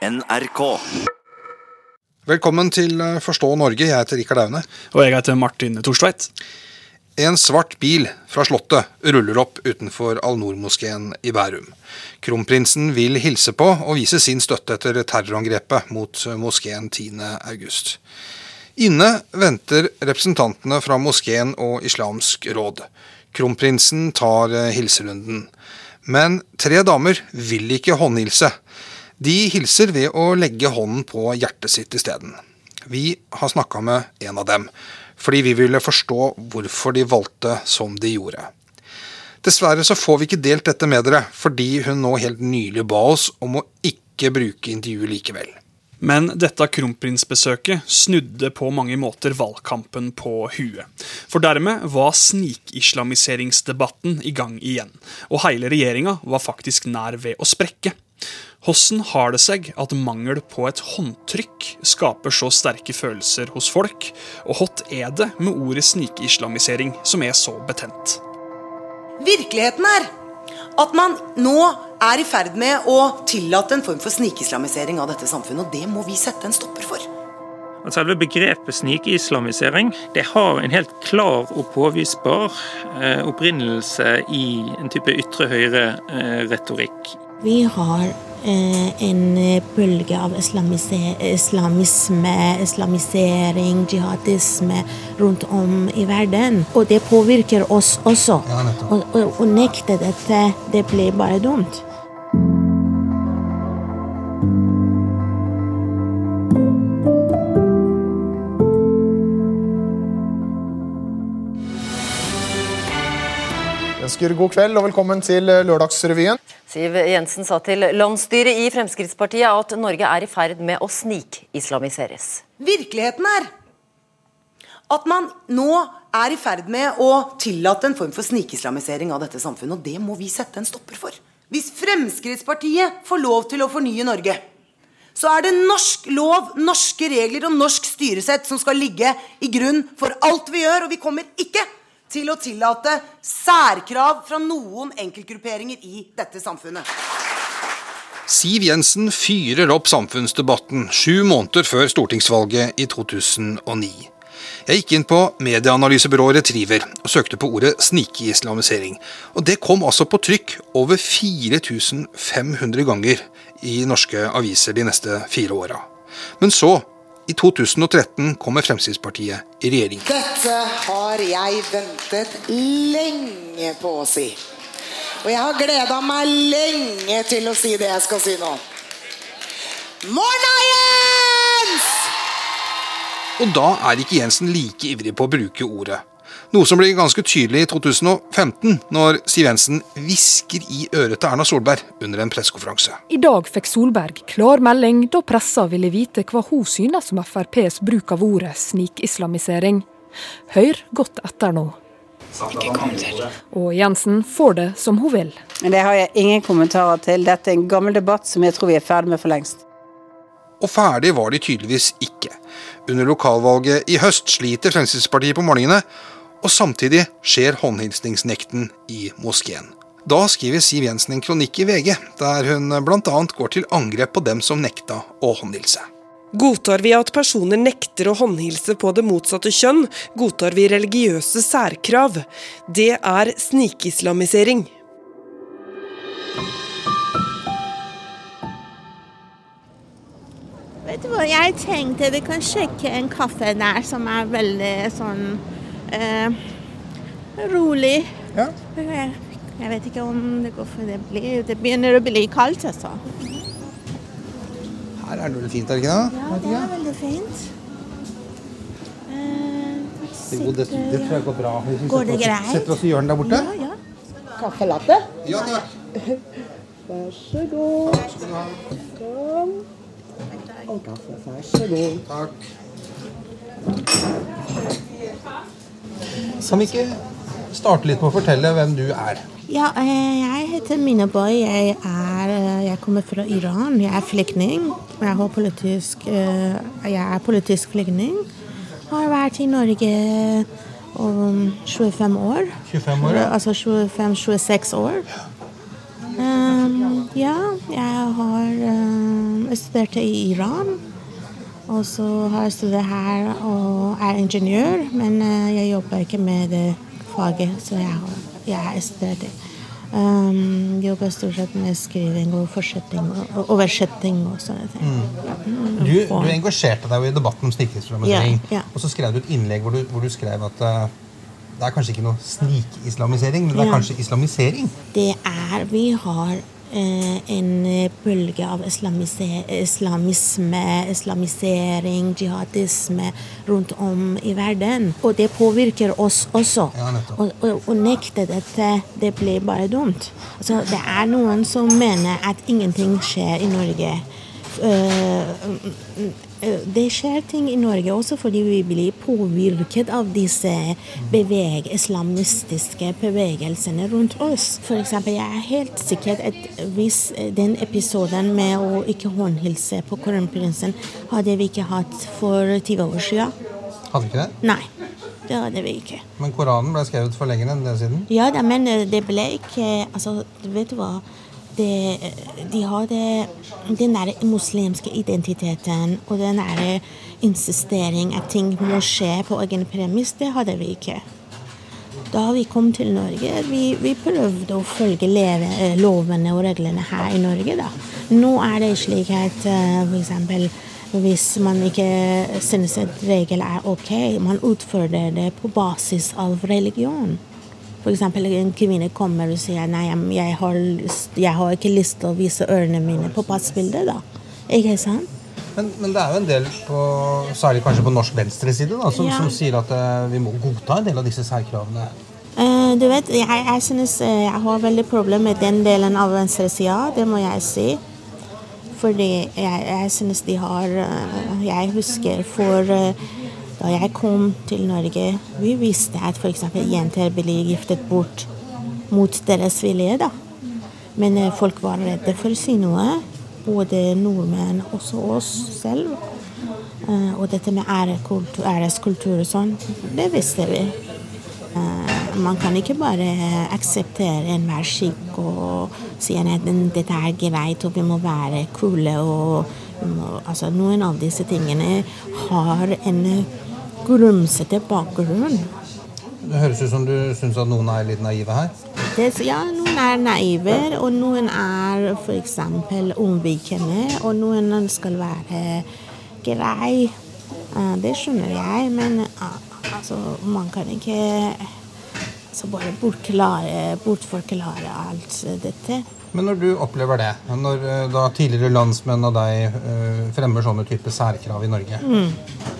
NRK. Velkommen til eh, Forstå Norge. Jeg heter Rikard Aune. Og jeg heter Martin Torstveit. En svart bil fra Slottet ruller opp utenfor Al-Noor-moskeen i Bærum. Kronprinsen vil hilse på og vise sin støtte etter terrorangrepet mot moskeen 10.8. Inne venter representantene fra moskeen og Islamsk råd. Kronprinsen tar eh, hilserunden. Men tre damer vil ikke håndhilse. De hilser ved å legge hånden på hjertet sitt isteden. Vi har snakka med en av dem, fordi vi ville forstå hvorfor de valgte som de gjorde. Dessverre så får vi ikke delt dette med dere, fordi hun nå helt nylig ba oss om å ikke bruke intervjuet likevel. Men dette kronprinsbesøket snudde på mange måter valgkampen på huet. For dermed var snikislamiseringsdebatten i gang igjen, og hele regjeringa var faktisk nær ved å sprekke. Hvordan har det seg at mangel på et håndtrykk skaper så sterke følelser hos folk, og hva er det med ordet snikislamisering som er så betent? Virkeligheten er at man nå er i ferd med å tillate en form for snikislamisering av dette samfunnet, og det må vi sette en stopper for. Selve begrepet snikislamisering det har en helt klar og påvisbar eh, opprinnelse i en type ytre høyre-retorikk. Vi har eh, en bølge av islamisme, islamisering, jihadisme rundt om i verden. Og det påvirker oss også. Ja, nettopp. og, og, å nekte dette, det blir bare dumt. Ønsker god kveld og velkommen til Lørdagsrevyen. Siv Jensen sa til landsstyret i Fremskrittspartiet at Norge er i ferd med å snikislamiseres. Virkeligheten er at man nå er i ferd med å tillate en form for snikislamisering av dette samfunnet, og det må vi sette en stopper for. Hvis Fremskrittspartiet får lov til å fornye Norge, så er det norsk lov, norske regler og norsk styresett som skal ligge i grunn for alt vi gjør, og vi kommer ikke til å tillate særkrav fra noen enkeltgrupperinger i dette samfunnet. Siv Jensen fyrer opp samfunnsdebatten sju måneder før stortingsvalget i 2009. Jeg gikk inn på medieanalysebyrået Retriever og søkte på ordet snikislamisering. Og det kom altså på trykk over 4500 ganger i norske aviser de neste fire åra. Men så, i 2013, kommer Fremskrittspartiet i regjering. Dette har jeg ventet lenge på å si. Og jeg har gleda meg lenge til å si det jeg skal si nå. Morna, Jens! Og da er ikke Jensen like ivrig på å bruke ordet. Noe som blir ganske tydelig i 2015, når Siv Jensen hvisker i øret til Erna Solberg under en pressekonferanse. I dag fikk Solberg klar melding da pressa ville vite hva hun synes om FrPs bruk av ordet snikislamisering. Hør godt etter nå. Og Jensen får det som hun vil. Men Det har jeg ingen kommentarer til. Dette er en gammel debatt som jeg tror vi er ferdig med for lengst. Og ferdig var de tydeligvis ikke. Under lokalvalget i høst sliter Fremskrittspartiet på morgenene, og samtidig skjer håndhilsningsnekten i moskeen. Da skriver Siv Jensen en kronikk i VG, der hun bl.a. går til angrep på dem som nekta å håndhilse. Godtar vi at personer nekter å håndhilse på det motsatte kjønn, godtar vi religiøse særkrav. Det er snikislamisering. Vet du hva, jeg tenkte vi kan sjekke en kaffe der som er veldig sånn eh, rolig. Ja. Jeg, jeg vet ikke om det går for det blir Det begynner å bli kaldt, altså. Her er det veldig fint, er det ikke det? Ja, det er veldig fint. Eh, sitter, det, det tror jeg går bra. Vi Går det greit? Setter oss i hjørnet der borte? Ja, ja. Kaffe latte? Ja takk. Vær så god. Takk skal du ha. Kom. Og kaffe, vær så god. Takk. Kan vi ikke starte litt med å fortelle hvem du er? Ja, eh, jeg heter Mina Boy. Jeg, er, eh, jeg kommer fra Iran. Jeg er flyktning. Jeg, har politisk, eh, jeg er politisk flyktning. Har vært i Norge om 25 år. 25 år, ja. Altså 25-26 år. Um, Ja, jeg har um, studert i Iran. Og så har jeg studert her og er ingeniør, men uh, jeg jobber ikke med det faget, så jeg har, jeg har studert det. Um, jobber stort sett med skriving og og oversetting og sånne ting. Mm. Du, du, engasjerte deg jo i debatten om snikislamisering. Ja, ja. Og så skrev du et innlegg hvor du, hvor du skrev at uh, det er kanskje ikke noe snikislamisering, men det er ja. kanskje islamisering? Det er Vi har Eh, en bølge av islamisme, islamisering, jihadisme rundt om i verden. Og det påvirker oss også. Å nekte dette, det blir bare dumt. Altså, det er noen som mener at ingenting skjer i Norge. Uh, Eh, det skjer ting i Norge også fordi vi blir påvirket av disse beveg, islamistiske bevegelsene rundt oss. Eksempel, jeg er helt sikker at hvis den episoden med å ikke håndhilse på kronprinsen hadde vi ikke hatt for 20 år siden. Hadde ikke det? Nei. Det hadde vi ikke. Men Koranen ble skrevet for lenger enn det siden? Ja, men det ble ikke Altså, vet du hva det, de har det, den der muslimske identiteten og den der insistering at ting må skje på egen premiss, det hadde vi ikke. Da vi kom til Norge, vi, vi prøvde å følge leve, lovene og reglene her i Norge. da. Nå er det slik at uh, f.eks. hvis man ikke synes at regel er ok, man utfører det på basis av religion. F.eks. en kvinne kommer og sier nei, jeg har, jeg har ikke lyst til å vise ørene mine på passbildet. da. Ikke sant? Men, men, det er jo en del, på, særlig kanskje på norsk venstreside, da, som, ja. som sier at uh, vi må godta en del av disse særkravene. Uh, du vet, jeg, jeg synes uh, jeg har veldig problemer med den delen av venstresida, det må jeg si. Fordi jeg, jeg synes de har Jeg husker for da jeg kom til Norge, vi visste at f.eks. jenter ble giftet bort mot deres vilje. da. Men eh, folk var redde for å si noe. Både nordmenn og oss selv. Eh, og dette med æreskultur og sånn, det visste vi. Eh, man kan ikke bare akseptere enhver skikk og si at dette er greit og vi må være kule. og altså, Noen av disse tingene har en grumsete bakgrunn. Det høres ut som du syns at noen er litt naive her? Det, ja, noen er naive, og noen er f.eks. unnvikende. Og noen skal være grei. Det skjønner jeg, men altså, man kan ikke altså, bare bortforklare alt dette. Men når du opplever det, når eh, da tidligere landsmenn og deg uh, fremmer sånne typer særkrav i Norge, mm.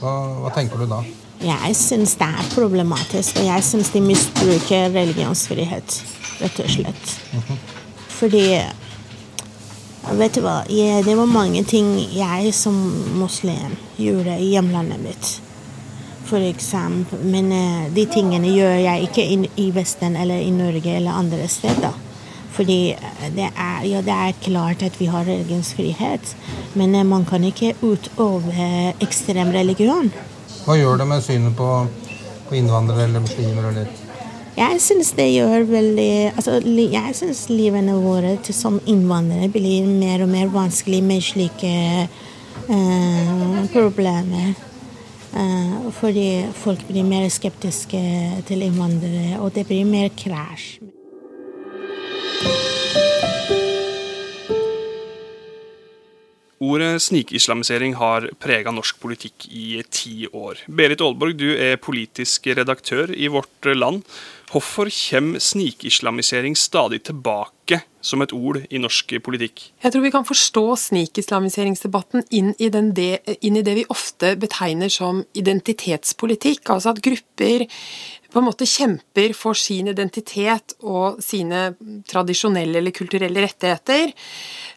hva, hva, tenker du da? Jeg syns det er problematisk, og jeg syns de misbruker religionsfrihet, rett og slett. Mm -hmm. Fordi Vet du hva, jeg, det var mange ting jeg som muslim gjorde i hjemlandet mitt. For eksempel, men uh, de tingene gjør jeg ikke i Vesten eller i Norge eller andre steder. Fordi eh, det er, ja, det er klart at vi har religionsfrihet, men eh, man kan ikke utøve ekstrem religion. Hva gjør det med synet på, på innvandrere eller muslimer? Eller? Jeg syns det gjør veldig altså, Jeg syns livene våre som innvandrere blir mer og mer vanskelig med slike eh, problemer. Eh, fordi folk blir mer skeptiske til innvandrere, og det blir mer krasj. Ordet snikislamisering har prega norsk politikk i ti år. Berit Aalborg, du er politisk redaktør i Vårt Land. Hvorfor kommer snikislamisering stadig tilbake som et ord i norsk politikk? Jeg tror vi kan forstå snikislamiseringsdebatten inn inn i det vi ofte betegner som identitetspolitikk. Altså at grupper på en måte kjemper for sin identitet og sine tradisjonelle eller kulturelle rettigheter.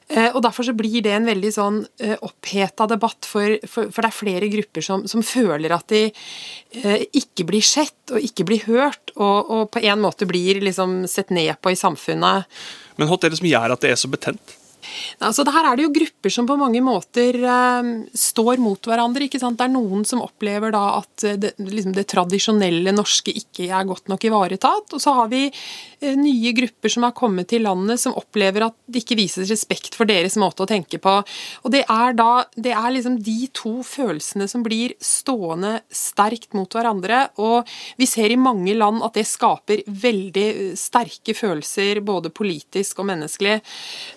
Eh, og Derfor så blir det en veldig sånn eh, oppheta debatt, for, for, for, det er flere grupper som, som føler at de eh, ikke blir sett og ikke blir hørt, og, og på en måte blir liksom sett ned på i samfunnet. Men hva er det som gjør at det er så betent? Altså, her er det jo grupper som på mange måter eh, står mot hverandre. ikke sant? Det er noen som opplever da at eh, det, liksom det tradisjonelle norske ikke er godt nok ivaretatt. Og så har vi eh, nye grupper som har kommet til landet som opplever at det ikke vises respekt for deres måte å tenke på. Og det er da det er liksom de to følelsene som blir stående sterkt mot hverandre. Og vi ser i mange land at det skaper veldig eh, sterke følelser, både politisk og menneskelig.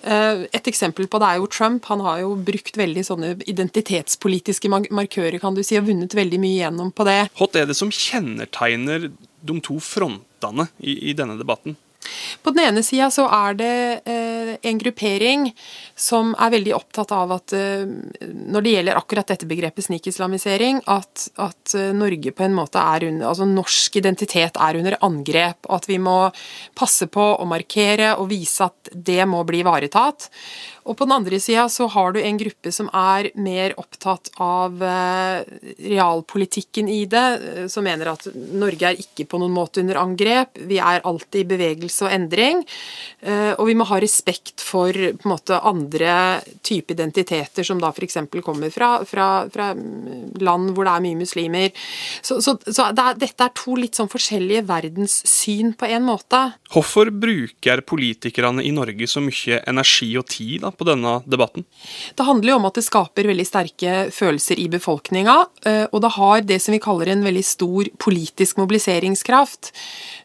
Eh, et eksempel på det er jo Trump. Han har jo brukt veldig sånne identitetspolitiske markører, kan du si, og vunnet veldig mye gjennom på det. Hva er det som kjennetegner de to frontene i, i denne debatten? På den ene sida så er det eh, en gruppering som er veldig opptatt av at eh, når det gjelder akkurat dette begrepet snikislamisering, at, at eh, Norge på en måte er under Altså norsk identitet er under angrep, og at vi må passe på å markere og vise at det må bli ivaretatt. Og på den andre sida så har du en gruppe som er mer opptatt av eh, realpolitikken i det, eh, som mener at Norge er ikke på noen måte under angrep, vi er alltid i bevegelse og endring, eh, og vi må ha respekt for på en måte andre type identiteter, som da f.eks. kommer fra, fra, fra, land hvor det er mye muslimer. Så, så, så det er, dette er to litt sånn forskjellige verdenssyn på en måte. Hvorfor bruker politikerne i Norge så mye energi og tid da, på denne debatten? Det handler jo om at det skaper veldig sterke følelser i befolkninga, eh, og det har det som vi kaller en veldig stor politisk mobiliseringskraft.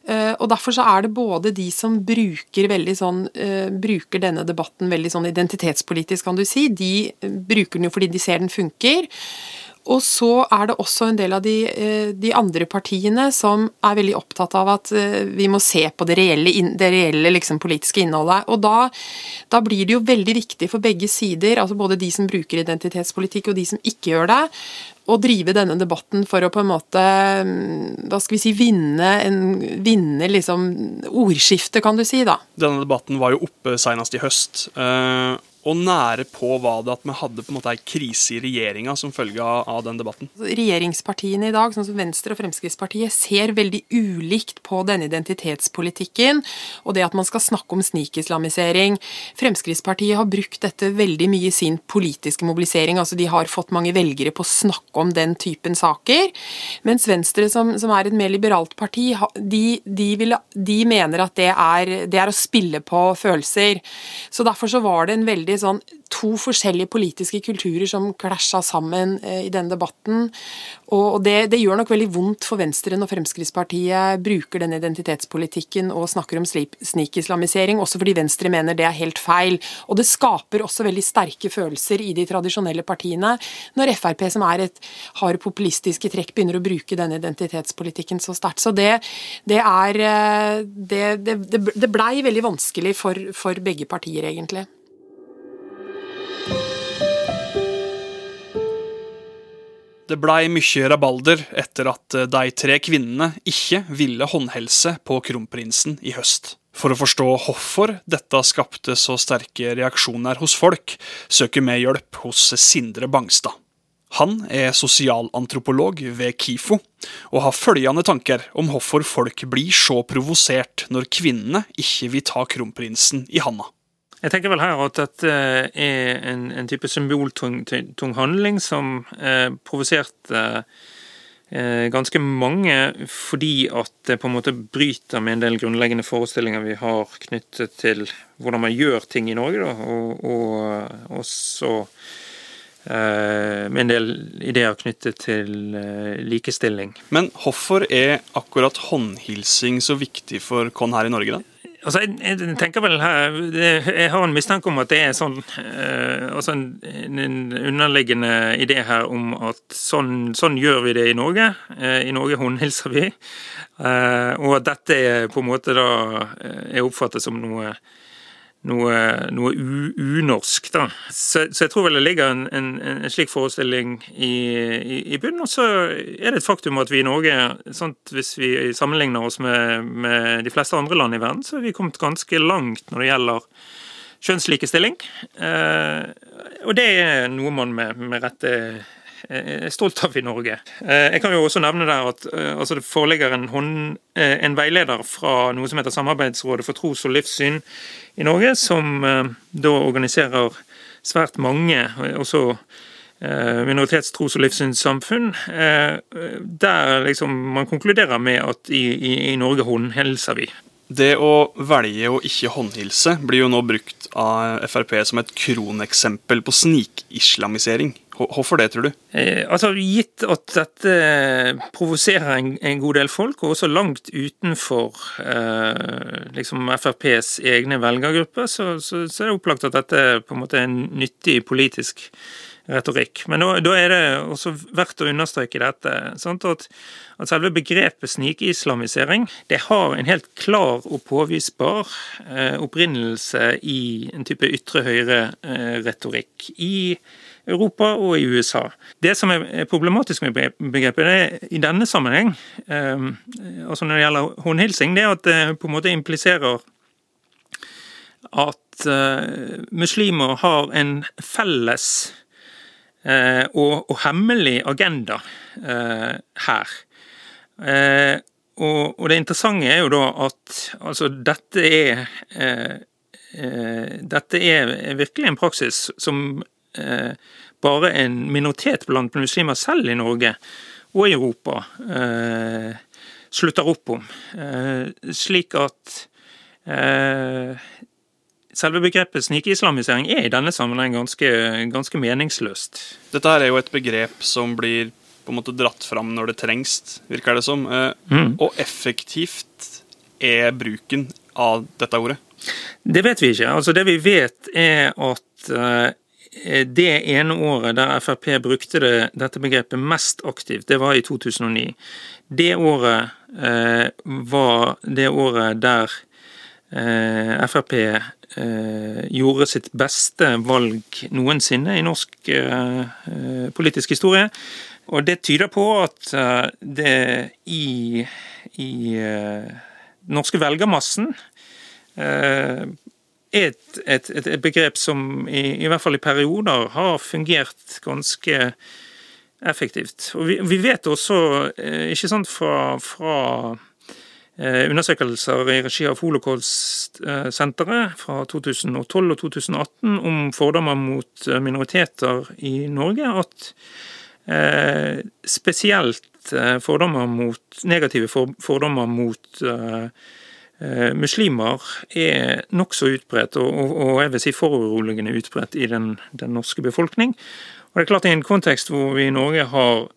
Eh, og Derfor så er det både de som bruker, sånn, eh, bruker denne debatten veldig sånn identitetspolitisk, kan du si. De bruker den jo fordi de ser den funker. Og så er det også en del av de, eh, de, andre partiene som er veldig opptatt av at eh, vi må se på det reelle, det reelle liksom, politiske innholdet. Og da, da, blir det jo veldig viktig for begge sider, altså både de som bruker identitetspolitikk og de som ikke gjør det, å drive denne debatten for å på en måte mm, hva skal vi si, vinne, en, vinne liksom ordskiftet, kan du si. da. Denne debatten var jo oppe senest i høst. Uh og nære på var det at vi hadde på en måte ei krise i regjeringa som følge av, den debatten? Regjeringspartiene i dag, sånn som Venstre og Fremskrittspartiet, ser veldig ulikt på denne identitetspolitikken og det at man skal snakke om snikislamisering. Fremskrittspartiet har brukt dette veldig mye i sin politiske mobilisering. altså De har fått mange velgere på å snakke om den typen saker. Mens Venstre, som, som er et mer liberalt parti, de, de, vil, de mener at det er, det er å spille på følelser. Så derfor så var det en veldig veldig sånn to forskjellige politiske kulturer som klasja sammen eh, i denne debatten. Og det, det, gjør nok veldig vondt for Venstre når Fremskrittspartiet bruker denne identitetspolitikken og snakker om snikislamisering, også fordi Venstre mener det er helt feil. Og det skaper også veldig sterke følelser i de tradisjonelle partiene når Frp, som er et, har populistiske trekk, begynner å bruke denne identitetspolitikken så sterkt. Så det, det er eh, Det, det, det blei veldig vanskelig for, for begge partier, egentlig. Det blei mye rabalder etter at eh, de tre kvinnene ikke ville håndhelse på kronprinsen i høst. For å forstå hvorfor dette skapte så sterke reaksjoner hos folk, søker vi hjelp hos Sindre Bangstad. Han er sosialantropolog ved KIFO, og har følgende tanker om hvorfor folk blir så provosert når kvinnene ikke vil ta kronprinsen i handa. Jeg tenker vel her at dette er en, en type symboltung handling som eh, provoserte eh, ganske mange fordi at det på en måte bryter med en del grunnleggende forestillinger vi har knyttet til hvordan man gjør ting i Norge, da, og, og også eh, med en del ideer knyttet til eh, likestilling. Men hvorfor er akkurat håndhilsing så viktig for oss her i Norge, da? Altså, jeg, jeg, tenker vel her, jeg har en mistanke om at det er sånn, eh, altså en, en, underliggende idé her om at sånn, sånn gjør vi det i Norge. Eh, I Norge håndhilser vi. Eh, og at dette er på en måte da er oppfattet som noe noe, noe unorsk. da. Så, så, jeg tror vel det ligger en, en, en slik forestilling i, i, i bunnen. Og så er det et faktum at vi i Norge, sånn, hvis vi sammenligner oss med, med, de fleste andre land i verden, så har vi kommet ganske langt når det gjelder kjønnslikestilling. Eh, og det er noe man med, med rette er stolt av i Norge. Jeg kan jo også nevne der at altså det foreligger en, hånd, en, veileder fra noe som heter Samarbeidsrådet for tros- og livssyn i Norge, som da organiserer svært mange, også minoritets-, tros- og livssynssamfunn, der liksom man konkluderer med at i, i, i Norge håndhilser vi. Det å velge å ikke håndhilse blir jo nå brukt av Frp som et kroneksempel på snikislamisering. Hvorfor det, tror du? Eh, altså, Gitt at dette provoserer en, en, god del folk, og også langt utenfor eh, liksom FrPs egne velgergrupper, så, så, så, er det opplagt at dette på en måte er en nyttig politisk retorikk. Men da, da, er det også verdt å understreke dette. At, at selve begrepet snikislamisering det har en helt klar og påvisbar eh, opprinnelse i en type ytre høyre-retorikk. Eh, I Europa og i USA. Det som er problematisk med begrepet det i denne sammenheng, eh, altså når det gjelder håndhilsing, det er at det på en måte impliserer at uh, muslimer har en felles Eh, og, og, hemmelig agenda eh, her. Eh, og, og, det interessante er jo da at altså dette er dette er virkelig en praksis som bare en minoritet blant muslimer selv i Norge og i Europa slutter opp om. slik at Selve begrepet snikislamisering er i denne sammenheng ganske, ganske meningsløst. Dette her er jo et begrep som blir på en måte dratt fram når det trengs, virker det som. Eh, mm. Og effektivt er bruken av dette ordet? Det vet vi ikke. Altså Det vi vet, er at eh, det ene året der Frp brukte det, dette begrepet mest aktivt, det var i 2009. Det året eh, var det året der Eh, Frp eh, gjorde sitt beste valg noensinne i norsk eh, politisk historie. Og det tyder på at det i, i norske velgermassen er et, et, et, begrep som i, i, hvert fall i perioder har fungert ganske effektivt. Og vi, vi vet også, ikke sant, fra, fra Eh, undersøkelser i regi av Holocaust-senteret fra 2012 og 2018 om fordommer mot eh, minoriteter i Norge, at eh, spesielt fordommer mot, negative fordommer mot muslimer er nokså utbredt, og, jeg vil si foruroligende utbredt i den, den, norske befolkning. Og det er klart I en kontekst hvor vi i Norge har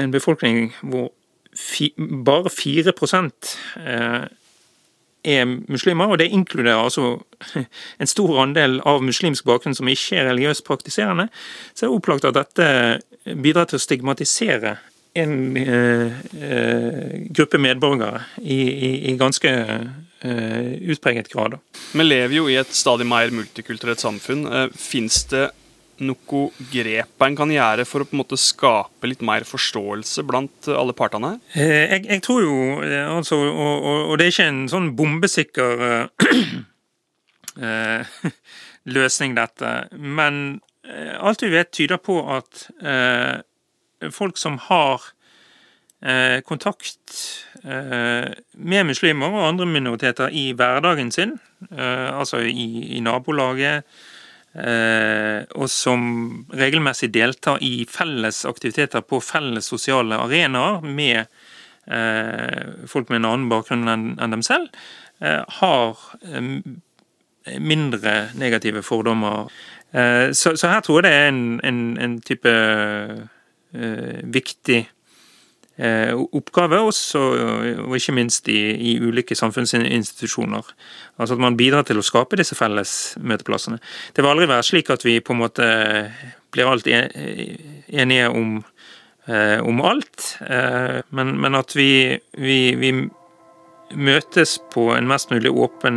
en befolkning hvor fi, bare 4 eh, er muslimer, og det inkluderer altså en stor andel av muslimsk bakgrunn som ikke er religiøst praktiserende, så er det opplagt at dette bidrar til å stigmatisere en eh, eh gruppe medborgere i, i, i ganske eh, utpreget grad. Vi lever jo i et stadig mer multikulturelt samfunn. Fins det noe grep en kan gjøre for å på en måte skape litt mer forståelse blant alle partene jeg, jeg tror jo, altså, og, og, og, det er ikke en sånn bombesikker uh, løsning, dette. Men alt vi vet, tyder på at uh, folk som har kontakt med muslimer og andre minoriteter i hverdagen sin, altså i, i nabolaget, Eh, og som regelmessig deltar i felles aktiviteter på felles sosiale arenaer med eh, folk med en annen bakgrunn enn dem selv, eh, har mindre negative fordommer. Så, her tror jeg det er en, en, en type viktig Eh, oppgave, også, og ikke minst i, i, ulike samfunnsinstitusjoner. Altså at man bidrar til å skape disse felles møteplassene. Det vil aldri være slik at vi på en måte blir alt enige om, eh, om alt, eh, men, men, at vi, vi, vi, møtes på en mest mulig åpen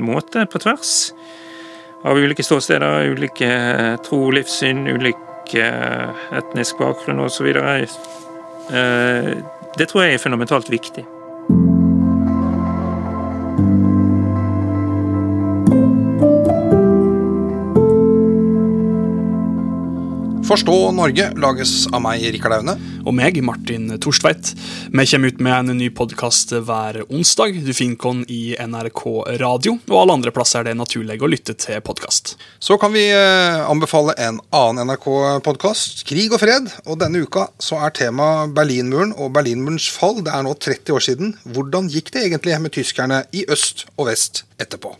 måte på tvers av ulike ståsteder, ulike tro, livssyn, ulik etnisk bakgrunn osv. Eh, det tror jeg er fundamentalt viktig. Forstå Norge lages av meg, Rikard Aune. Og meg, Martin Torstveit. Vi kommer ut med en ny podkast hver onsdag. Du finner den i NRK Radio og alle andre plasser er det naturlig å lytte til podkast. Så kan vi eh, anbefale en annen NRK-podkast, Krig og fred. Og denne uka så er tema Berlinmuren og Berlinmurens fall. Det er nå 30 år siden. Hvordan gikk det egentlig med tyskerne i øst og vest etterpå?